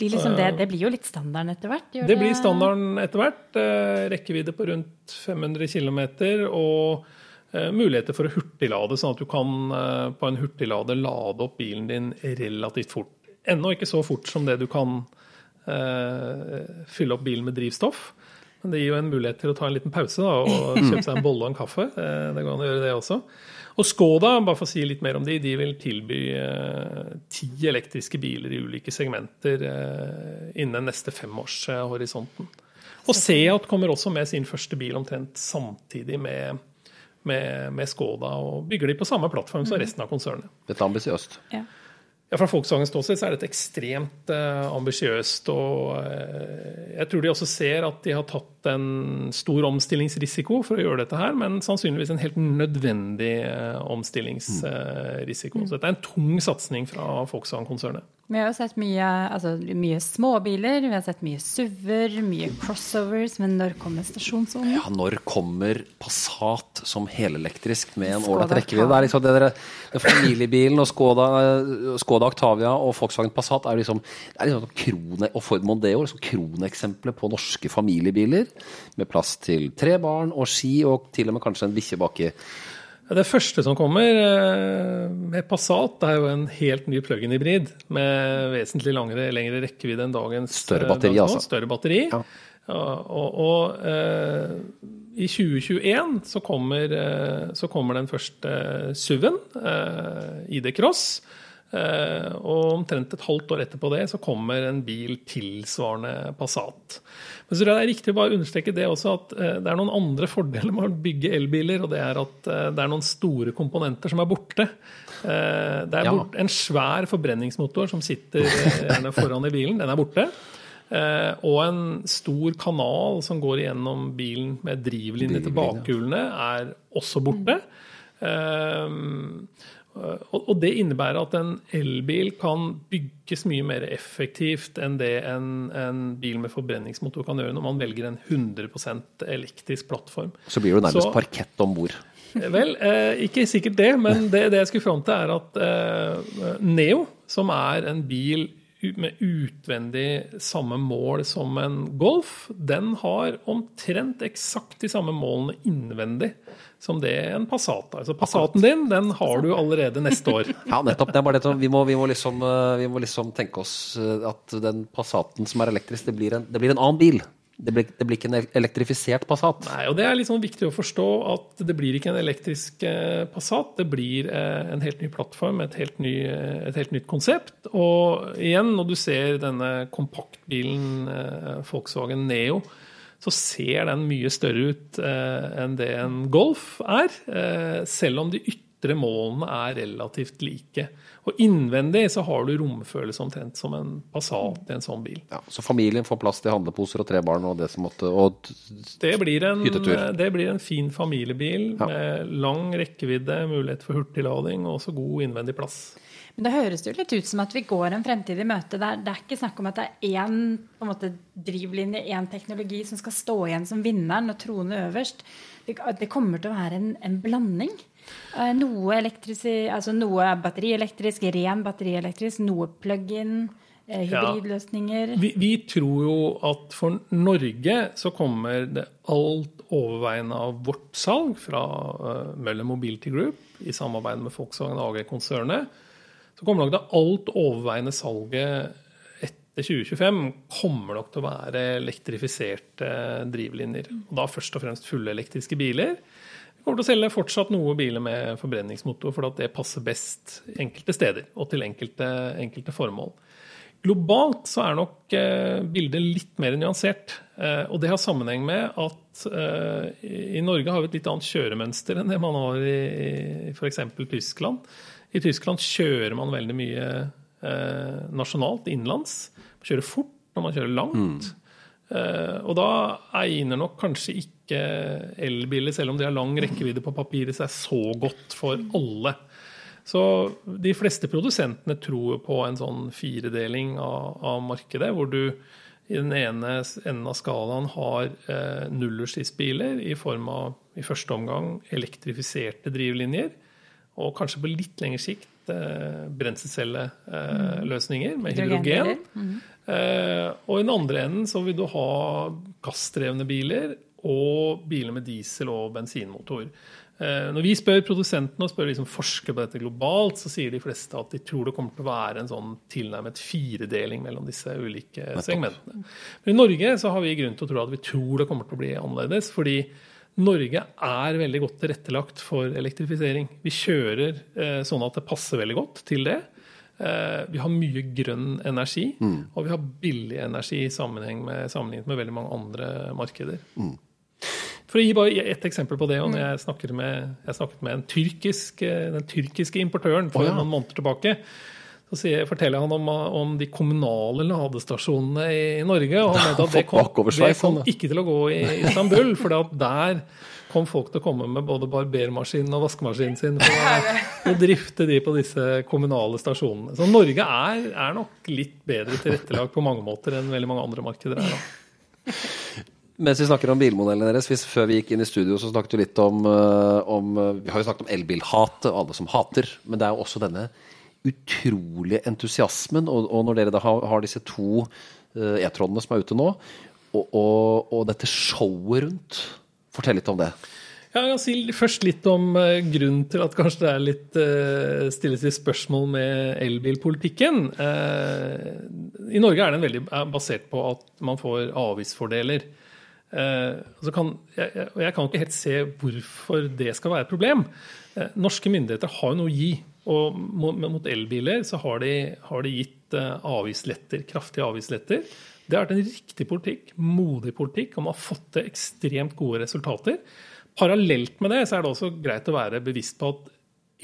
Liksom det, det blir jo litt standarden etter hvert? gjør Det blir standarden etter hvert. Eh, rekkevidde på rundt 500 km og eh, muligheter for å hurtiglade, sånn at du kan eh, på en hurtiglader lade opp bilen din relativt fort. Ennå ikke så fort som det du kan eh, fylle opp bilen med drivstoff. Men det gir jo en mulighet til å ta en liten pause da, og kjøpe seg en bolle og en kaffe. Eh, det går an å gjøre det også. Og Skoda, bare for å si litt mer om de, de vil tilby eh, ti elektriske biler i ulike segmenter eh, innen neste femårshorisonten. Og Seat kommer også med sin første bil omtrent samtidig med, med, med Skoda, og bygger de på samme plattform som resten av konsernet. Dette er ambisiøst. Ja. Ja, Fra Volkswagens ståsted så er dette ekstremt eh, ambisiøst. Og eh, jeg tror de også ser at de har tatt en stor omstillingsrisiko for å gjøre dette her, men sannsynligvis en helt nødvendig eh, omstillingsrisiko. Så dette er en tung satsing fra Volkswagen-konsernet. Vi har jo sett mye, altså, mye småbiler, vi har sett mye SUV-er, mye crossovers, men når kommer stasjonsvognen? Ja, når kommer Passat som helelektrisk med en ålreit rekkevidde? Det er liksom det der, familiebilen og Skoda, Skoda Octavia og Volkswagen Passat er liksom, er liksom krone, og Ford Mondeo liksom kroneksempler på norske familiebiler med plass til tre barn og ski og til og med kanskje en bikkje baki. Det første som kommer eh, med Passat, det er jo en helt ny plug-in hybrid med vesentlig langere, lengre rekkevidde enn dagens Større eh, batteri, dagens altså. Større batteri. Ja. Og, og og eh, i 2021 så kommer, så kommer den første SUV-en, ID Cross. Eh, og omtrent et halvt år etterpå det så kommer en bil tilsvarende Passat. Men så tror jeg det er riktig å bare understreke det også at eh, det er noen andre fordeler med å bygge elbiler, og det er at eh, det er noen store komponenter som er borte. Det er bort, en svær forbrenningsmotor som sitter gjerne foran i bilen, den er borte. Uh, og en stor kanal som går gjennom bilen med drivlinje til bakhjulene, er også borte. Mm. Og det innebærer at en elbil kan bygges mye mer effektivt enn det en, en bil med forbrenningsmotor kan gjøre når man velger en 100% elektrisk plattform. Så blir det jo nærmest Så- parkett om bord. Vel, eh, ikke sikkert det, men det, det jeg skulle fram til, er at eh, Neo, som er en bil med utvendig samme mål som en Golf, den har omtrent eksakt de samme målene innvendig som det en Passat. Altså Passaten din, den har du allerede neste år. Ja, nettopp. Det er bare det, vi, må, vi, må liksom, eh, vi må liksom tenke oss eh, at den Passaten som er elektrisk, det blir en, det blir en annen bil. Det blir, det blir, ikke en elektrifisert Passat. Nei, og Det er litt sånn viktig å forstå at det blir ikke en elektrisk eh, Passat. Det blir en helt ny plattform, et helt, ny, et helt, nytt konsept. Og igjen, når du ser denne kompaktbilen Volkswagen Neo, så ser den mye større ut enn det en Golf er. selv om de ytre målene er relativt like. Og innvendig så har du romfølelse omtrent som en Passat i en sånn bil. Ja, så familien får plass til handleposer og tre barn og det som måtte og det blir, en, det blir en fin familiebil ja. med lang rekkevidde, mulighet for hurtiglading og også god innvendig plass. Men det høres jo litt ut som at vi går en fremtid i møte der det er ikke snakk om at det er én måte, drivlinje, én teknologi som skal stå igjen som vinneren og trone øverst. Det, det kommer til å være en, en blanding. Eh, noe, altså noe batterielektrisk, ren batterielektrisk, noe plug-in. Eh, hybridløsninger. Ja. Vi, vi, tror jo at for Norge så kommer det alt overveiende av vårt salg fra uh, Møller Mobility Group i samarbeid med Volkswagen AG-konsernet. Så kommer nok det alt overveiende salget etter 2025 kommer nok til å være elektrifiserte drivlinjer. Og da først og fremst fulle elektriske biler kommer til å selge fortsatt noe biler med forbrenningsmotor, for at det passer best enkelte steder og til enkelte, enkelte formål. Globalt så er nok eh, bildet litt mer nyansert. Eh, og det har sammenheng med at eh, i Norge har vi et litt annet kjøremønster enn det man har i f.eks. Tyskland. I Tyskland kjører man veldig mye eh, nasjonalt, innenlands. Man kjører fort når man kjører langt. Mm. Eh, og da egner nok kanskje ikke elbiler, selv om de har lang rekkevidde på papiret, seg så godt for alle. Så de fleste produsentene tror på en sånn firedeling av, av markedet, hvor du i den ene enden av skalaen har eh, nullutslippsbiler i form av i første omgang elektrifiserte drivlinjer, og kanskje på litt lengre sikt eh, brenselcelleløsninger eh, med hydrogen. Mm. Eh, og i den andre enden så vil du ha gassdrevne biler og biler med diesel- og bensinmotor. Eh, når vi spør produsentene og spør liksom forskere på dette globalt, så sier de fleste at de tror det kommer til å være en sånn tilnærmet firedeling mellom disse ulike segmentene. Men i Norge så har vi grunn til å tro at vi tror det kommer til å bli annerledes. fordi Norge er veldig godt tilrettelagt for elektrifisering. Vi kjører eh, sånn at det passer veldig godt til det. Eh, vi har mye grønn energi, mm. og vi har billig energi med, sammenlignet med veldig mange andre markeder. Mm. For å gi bare ett eksempel på det. og når mm. Jeg med, jeg snakket med tyrkisk, eh, den tyrkiske importøren for oh, ja. noen måneder tilbake. Så sier, forteller han om, om, de kommunale ladestasjonene i, i Norge. og han mente at det kom, det kom ikke til å gå i Istanbul. for der kom folk til å komme med både barbermaskinen og vaskemaskinen sin for å, å, drifte de på disse kommunale stasjonene. Så Norge er, er nok litt bedre tilrettelagt på mange måter enn veldig mange andre markeder er. Da. Mens vi snakker om bilmodellene deres, hvis før vi gikk inn i studio, så snakket vi litt om, eh, om Vi har jo snakket om elbilhat, alle som hater. Men det er jo også denne utrolige entusiasmen. Og, og når dere da har, har disse to uh, E-trådene som er ute nå, og, og, og dette showet rundt Fortell litt om det. Ja, jeg si først litt om uh, grunnen til at kanskje det er litt uh, stilles i spørsmål med elbilpolitikken. Uh, I Norge er den veldig basert på at man får avgiftsfordeler. Uh, kan, jeg, jeg, jeg, kan ikke helt se hvorfor det skal være et problem. norske myndigheter har jo noe å gi. Og mot, elbiler så har de, har de gitt avgiftsletter, kraftige avgiftsletter. Det har vært en riktig politikk, modig politikk, og man har fått til ekstremt gode resultater. Parallelt med det så er det også greit å være bevisst på at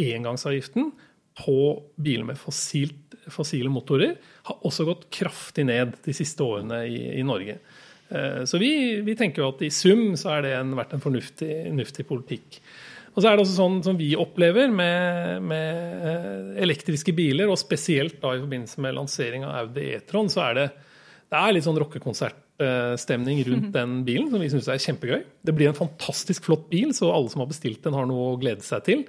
engangsavgiften på biler med fossilt, fossile motorer har også gått kraftig ned de siste årene i, i Norge. Eh, så vi, vi, tenker jo at i sum så har det en, vært en fornuftig, fornuftig, politikk. Og så er det også sånn som vi opplever med, med eh, elektriske biler, og spesielt da i forbindelse med lansering av Audi E-tron, så er det det er litt sånn rockekonsertstemning rundt mhm. den bilen, som vi syns er kjempegøy. Det blir en fantastisk flott bil, så alle som har bestilt den, har noe å glede seg til.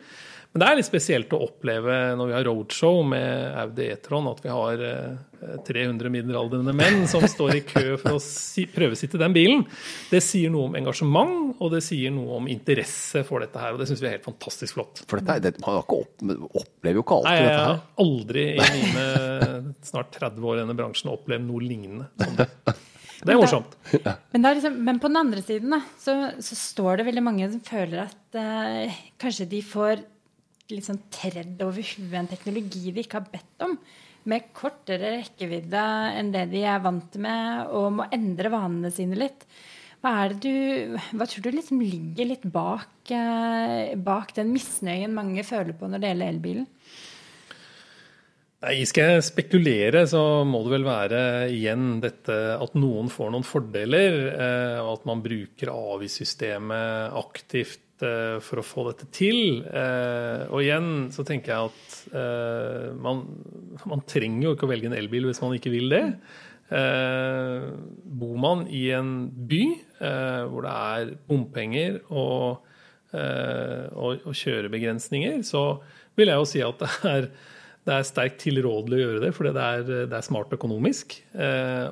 Men det er litt spesielt å oppleve når vi har roadshow med Audi E-tron, at vi har 300 middelaldrende menn som står i kø for å si, prøvesitte den bilen. Det sier noe om engasjement, og det sier noe om interesse for dette her. Og det syns vi er helt fantastisk flott. For dette, det, man opp, opplever jo ikke alltid Nei, jeg dette har her. aldri i mine snart 30 år i denne bransjen opplevd noe lignende. som det. Det er morsomt. Men, men, liksom, men på den andre siden da, så, så står det veldig mange som føler at eh, kanskje de får litt sånn tredd over huet en teknologi de ikke har bedt om. Med kortere rekkevidde enn det de er vant med, og må endre vanene sine litt. Hva, er det du, hva tror du liksom ligger litt bak, eh, bak den misnøyen mange føler på når det gjelder elbilen? Nei, Skal jeg spekulere, så må det vel være igjen dette at noen får noen fordeler, eh, og at man bruker avgiftssystemet aktivt for å få dette til. Eh, og igjen så tenker jeg at eh, man, man trenger jo ikke å velge en elbil hvis man ikke vil det. Eh, bor man i en by hvor det er bompenger og, og, og kjørebegrensninger, så vil jeg jo si at det er det er sterkt tilrådelig å gjøre det, fordi det er, det er smart økonomisk.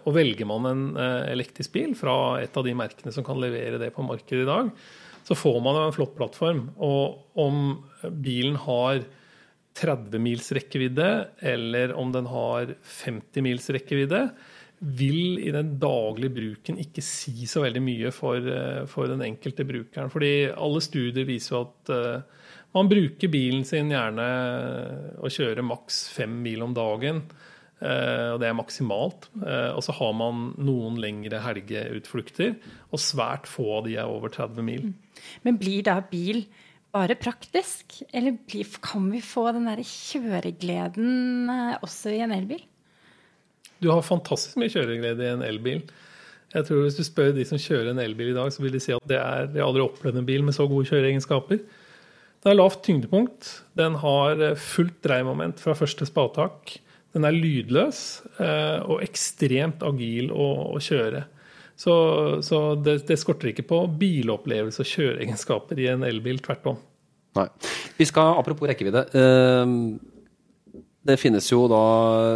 Og velger man en elektrisk bil fra et av de merkene som kan levere det på markedet i dag, så får man en flott plattform. Og om bilen har 30 mils rekkevidde, eller om den har 50 mils rekkevidde, vil i den daglige bruken ikke si så veldig mye for, eh, for den enkelte brukeren. Fordi alle studier viser jo at eh, man bruker bilen sin gjerne å kjøre maks fem mil om dagen. Eh, Og det er maksimalt. Eh, Og så har man noen lengre helgeutflukter, og svært få av de er over 30 mil. Men blir da bil bare praktisk? Eller kan vi få den der kjøregleden eh, også i en elbil? Du har fantastisk mye kjøreglede i en elbil. Jeg tror Hvis du spør de som kjører en elbil i dag, så vil de si at det er, jeg har aldri opplevd en bil med så gode kjøreegenskaper. Den har lavt tyngdepunkt. Den har fullt dreiemoment fra første spadetak. Den er lydløs eh, og ekstremt agil å, kjøre. Så, så det, det skorter ikke på bilopplevelse og kjøreegenskaper i en elbil. Tvert om. Nei. Vi skal, Apropos rekkevidde. eh, det finnes jo da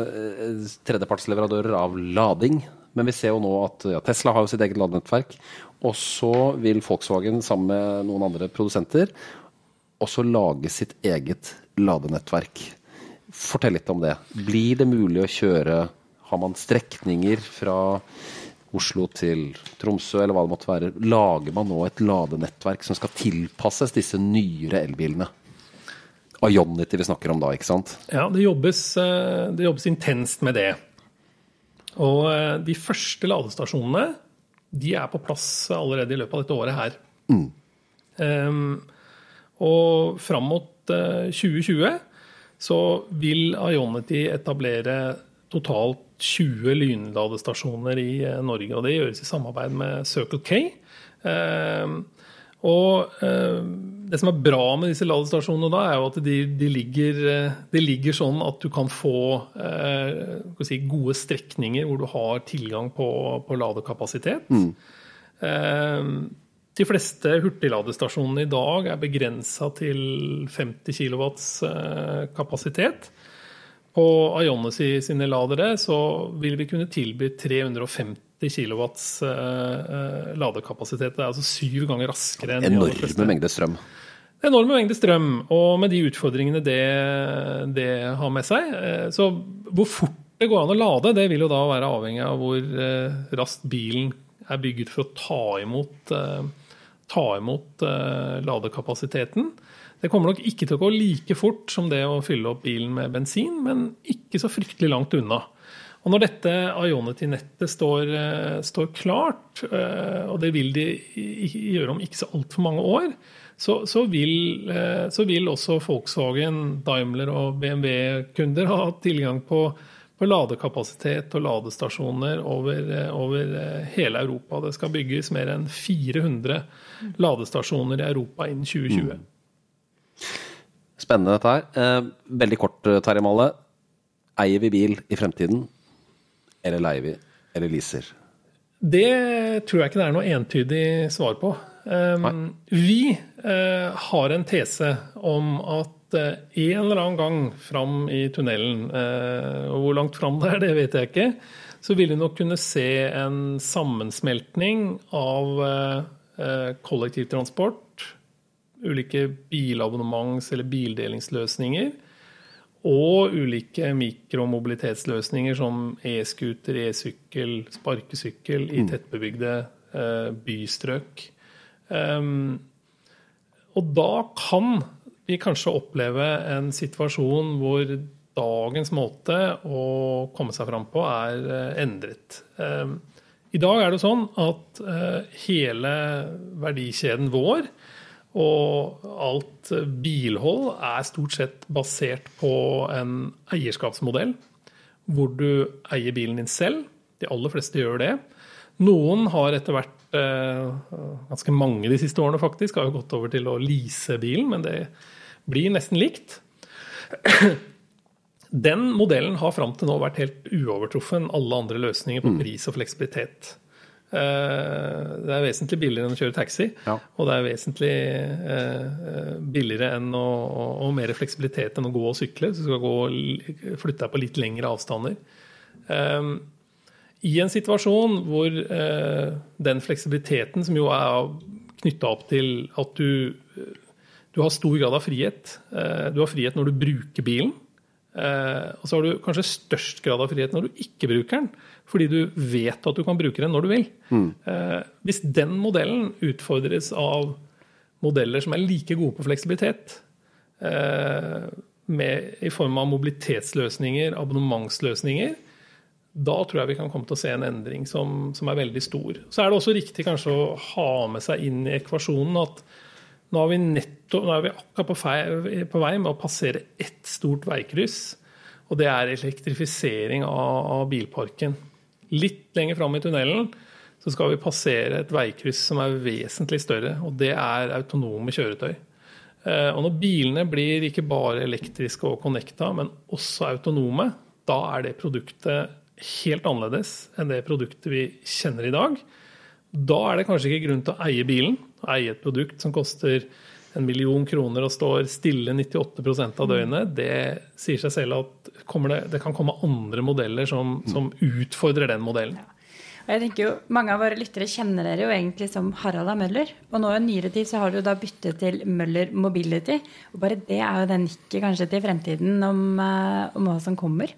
eh, tredjepartsleverandører av lading. Men vi ser jo nå at ja, Tesla har jo sitt eget ladenettverk. Og så vil Volkswagen sammen med noen andre produsenter også lage sitt eget ladenettverk. Fortell litt om det. Blir det mulig å kjøre Har man strekninger fra Oslo til Tromsø, eller hva det måtte være? Lager man nå et ladenettverk som skal tilpasses disse nyere elbilene? Ionity vi snakker om da, ikke sant? Ja, det jobbes, eh, det jobbes intenst med det. Og eh, de første ladestasjonene de er på plass allerede i løpet av dette året her. Um, og fram mot eh, 2020 så vil Ionity etablere totalt 20 lynladestasjoner i eh, Norge. Og det gjøres i samarbeid med Circle K. Um, og eh, det som er bra med disse ladestasjonene da, er jo at de, de, ligger, eh, de ligger sånn at du kan få eh, si, gode strekninger hvor du har tilgang på, på ladekapasitet. Eh, de fleste hurtigladestasjonene i dag er begrensa til 50 kW eh, kapasitet. På Ionis sine ladere så vil vi kunne tilby 350 kW eh, ladekapasitet. Det er altså syv ganger raskere enn. Enorme mengder strøm. Enorme mengder strøm, og med de utfordringene det, det har med seg. eh, Så hvor fort det går an å lade, det vil jo da være avhengig av hvor eh, raskt bilen er bygget for å ta imot, eh, ta imot eh, ladekapasiteten. Det kommer nok ikke til å gå like fort som det å fylle opp bilen med bensin, men ikke så fryktelig langt unna. Og når dette Ionity-nettet står, eh, står klart, eh, og det vil de gjøre om ikke så altfor mange år, så, så, vil, så vil også Volkswagen, Daimler og BMW-kunder ha tilgang på, på ladekapasitet og ladestasjoner over, eh, over eh, hele Europa. Det skal bygges mer enn 400 ladestasjoner i Europa innen 2020. Spennende dette her. Eh, veldig kort, Terje Malle. Eier vi bil i fremtiden, eller leier vi, eller leaser? Det tror jeg ikke det er noe entydig svar på. Um, vi uh, har en tese om at en eller annen gang fram i tunnelen, og hvor langt fram det er, det vet jeg ikke, så vil vi nok kunne se en sammensmeltning av kollektivtransport, ulike bilabonnements- eller bildelingsløsninger, og ulike mikromobilitetsløsninger som e-scooter, e-sykkel, sparkesykkel i mm. tettbebygde eh, bystrøk. Um, og da kan vi kanskje oppleve en situasjon hvor dagens måte å komme seg fram på er eh, endret. Um, I dag er det sånn at uh, hele verdikjeden vår og alt bilhold er stort sett basert på en eierskapsmodell hvor du eier bilen din selv. De aller fleste gjør det. Noen har etter hvert, eh, ganske mange de siste årene faktisk, har jo gått over til å lease bilen, men det blir nesten likt. Den modellen har fram til nå vært helt uovertruffen alle andre løsninger på mm. pris og fleksibilitet. Eh, det er vesentlig billigere enn å kjøre taxi. Ja. Og det er vesentlig eh, billigere enn å, og mer fleksibilitet enn å gå og sykle. Så du skal gå, flytte deg på litt lengre avstander. Eh, I en situasjon hvor den fleksibiliteten, som jo er knytta opp til at du, du har stor grad av frihet Du har frihet når du bruker bilen. Og så har du kanskje størst grad av frihet når du ikke bruker den fordi du vet at du kan bruke den når du vil. Mm. Eh, hvis den modellen utfordres av modeller som er like gode på fleksibilitet, eh, med, i form av mobilitetsløsninger, abonnementsløsninger, da tror jeg vi kan komme til å se en endring som, som, er veldig stor. Så er det også riktig kanskje å ha med seg inn i ekvasjonen at nå, er vi nettopp, nå er vi akkurat på, fei, på vei med å passere ett stort veikryss. Og det er elektrifisering av, av bilparken. Litt lenger fram i tunnelen så skal vi passere et veikryss som er vesentlig større, og det er autonome kjøretøy. Eh, og når bilene blir ikke bare elektriske og connecta, men også autonome, da er det produktet helt annerledes enn det produktet vi kjenner i dag. Da er det kanskje ikke grunn til å eie bilen, å eie et produkt som koster en million kroner og står stille 98% av døgnet. Det sier seg selv at det, det, kan komme andre modeller som, som utfordrer den modellen. Ja. Og jeg tenker jo, Mange av våre lyttere kjenner dere jo egentlig som Harald av Møller. Og nå i nyere tid så har du da byttet til Møller Mobility. Og bare det er jo den nikket kanskje til fremtiden om, eh, om hva som kommer.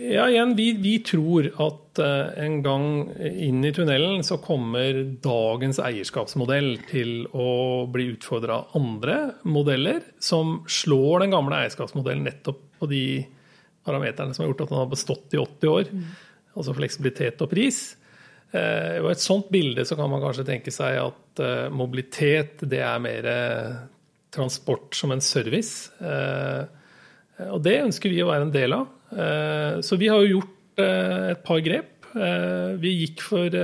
Ja, igjen, vi, vi, tror at uh, en gang inn i tunnelen så kommer dagens eierskapsmodell til å bli utfordra av andre modeller som slår den gamle eierskapsmodellen nettopp på de parameterne som har gjort at den har bestått i 80 år. Mm. Altså fleksibilitet og pris. I et sånt bilde så kan man kanskje tenke seg at uh, mobilitet det er mer transport som en service. og det ønsker vi å være en del av. Eh, så vi har jo gjort eh, et par grep. Eh, vi gikk for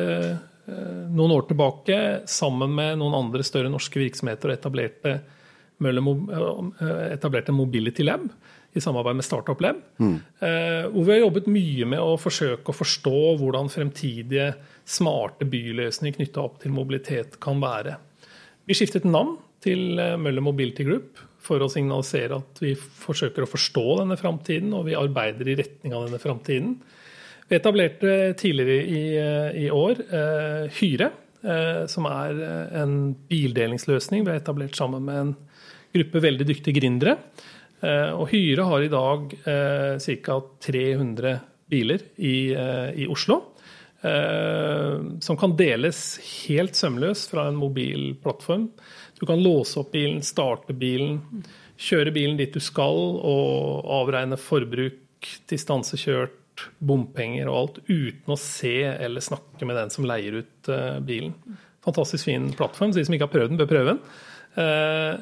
noen år tilbake sammen med noen andre større norske virksomheter og etablerte, etablerte Mobility Lab i samarbeid med Startup Lab. Mm. Hvor vi har jobbet mye med å forsøke å forstå hvordan fremtidige smarte byløsninger knytta opp til mobilitet kan være. Vi skiftet navn til Møller Mobility Group for å signalisere at vi forsøker å forstå denne framtiden, og vi arbeider i retning av denne framtiden. Vi etablerte tidligere i, eh, i år eh, Hyre, eh, som er eh, en bildelingsløsning vi har etablert sammen med en gruppe veldig dyktige gründere. Eh, og Hyre har i dag eh, ca. 300 biler i, i Oslo. som kan deles helt sømløst fra en mobil plattform. Du kan låse opp bilen, starte bilen, kjøre bilen dit du skal og avregne forbruk, distansekjørt, bompenger og alt uten å se eller snakke med den som leier ut uh, bilen. Fantastisk fin plattform. De som ikke har prøvd den, bør prøve den. Uh,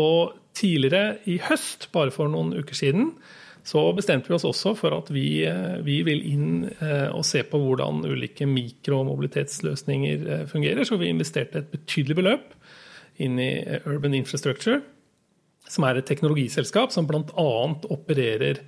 og tidligere i høst, bare for noen uker siden, så bestemte vi oss også for at vi, uh, vi vil inn og se på hvordan ulike mikromobilitetsløsninger fungerer. Så vi investerte et betydelig beløp inn i Urban Infrastructure, som er et teknologiselskap som bl.a. opererer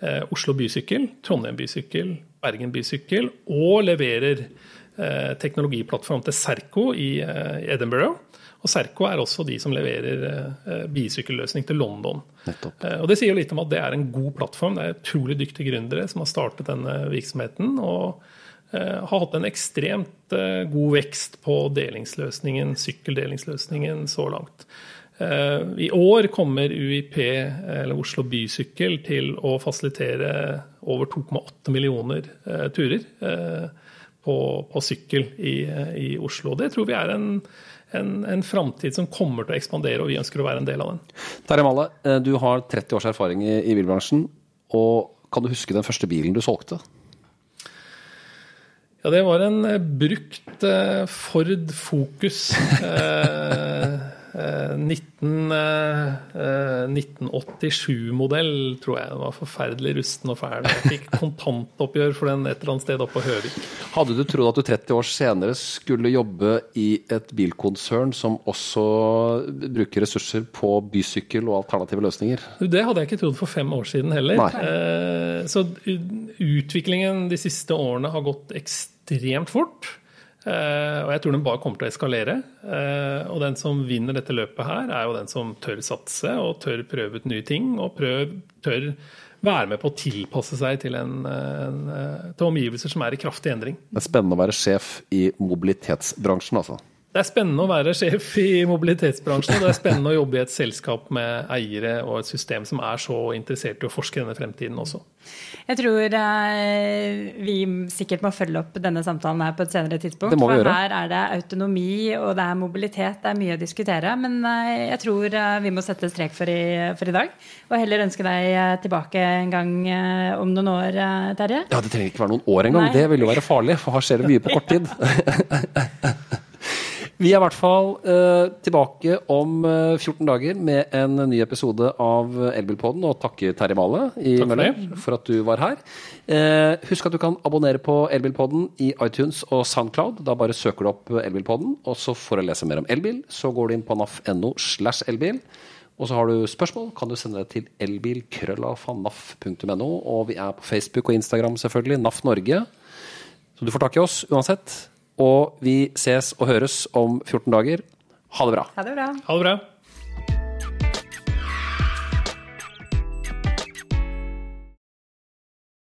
eh, Oslo Bysykkel, Trondheim Bysykkel, Bergen Bysykkel, og leverer eh, teknologiplattform til Serco i, eh, Edinburgh. Og Serco er også de som leverer bisykkelløsning til London. Nettopp. Og Det sier jo litt om at det er en god plattform. Det er utrolig dyktige gründere som har startet denne virksomheten. og har hatt en ekstremt eh, god vekst på delingsløsningen, sykkeldelingsløsningen så langt. Eh, I år kommer UiP, eller Oslo Bysykkel, til å fasilitere over 2,8 millioner eh, turer eh, på, på sykkel i, i Oslo. Det tror vi er en, en, en framtid som kommer til å ekspandere, og vi ønsker å være en del av den. Terje Malle, eh, du har 30 års erfaring i, i bilbransjen. Og kan du huske den første bilen du solgte? Ja, det var en eh, brukt eh, Ford Focus. Eh, eh, 19, eh, 1987-modell, tror jeg. Den var forferdelig rusten og fæl. Jeg fikk kontantoppgjør for den et eller annet sted oppe på Høvik. Hadde du trodd at du 30 år senere skulle jobbe i et bilkonsern som også bruker ressurser på bysykkel og alternative løsninger? Det hadde jeg ikke trodd for fem år siden heller. Nei. Eh, Så utviklingen de siste årene har gått ekstremt fort. Eh, Og jeg tror den bare kommer til å eskalere. Eh, Og den som vinner dette løpet her, er jo den som tør satse og tør prøve ut nye ting. Og prøv, tør være med på å tilpasse seg til, en, en, eh, til omgivelser som er i kraftig endring. Det er spennende å være sjef i mobilitetsbransjen, altså. Det er spennende å være sjef i mobilitetsbransjen, og det er spennende å jobbe i et selskap med eiere og et system som er så interessert i å forske denne fremtiden også. Jeg tror eh, vi sikkert må følge opp denne samtalen her på et senere tidspunkt. Det må vi for gjøre. her er det autonomi og det er mobilitet. Det er mye å diskutere. Men eh, jeg tror eh, vi må sette strek for i, for i dag. Og heller ønske deg tilbake en gang eh, om noen år, eh, Terje. Ja, Det trenger ikke være noen år engang. Nei. Det vil jo være farlig, for her skjer det mye på kort tid. Vi er i hvert fall eh, tilbake om eh, 14 dager med en ny episode av Elbilpodden. Og takke Terje Male i Takk for Møller det. for at du var her. Eh, husk at du kan abonnere på Elbilpodden i iTunes og Soundcloud. Da bare søker du opp Elbilpodden, og så for å lese mer om elbil, så går du inn på naf.no slash elbil. Og så har du spørsmål, kan du sende det til elbilkrøllafanaf.no. Og vi er på Facebook og Instagram, selvfølgelig. NAF Norge. Så du får tak i oss uansett. Og vi ses og høres om 14 dager. Ha det bra. Ha det bra. Ha det bra.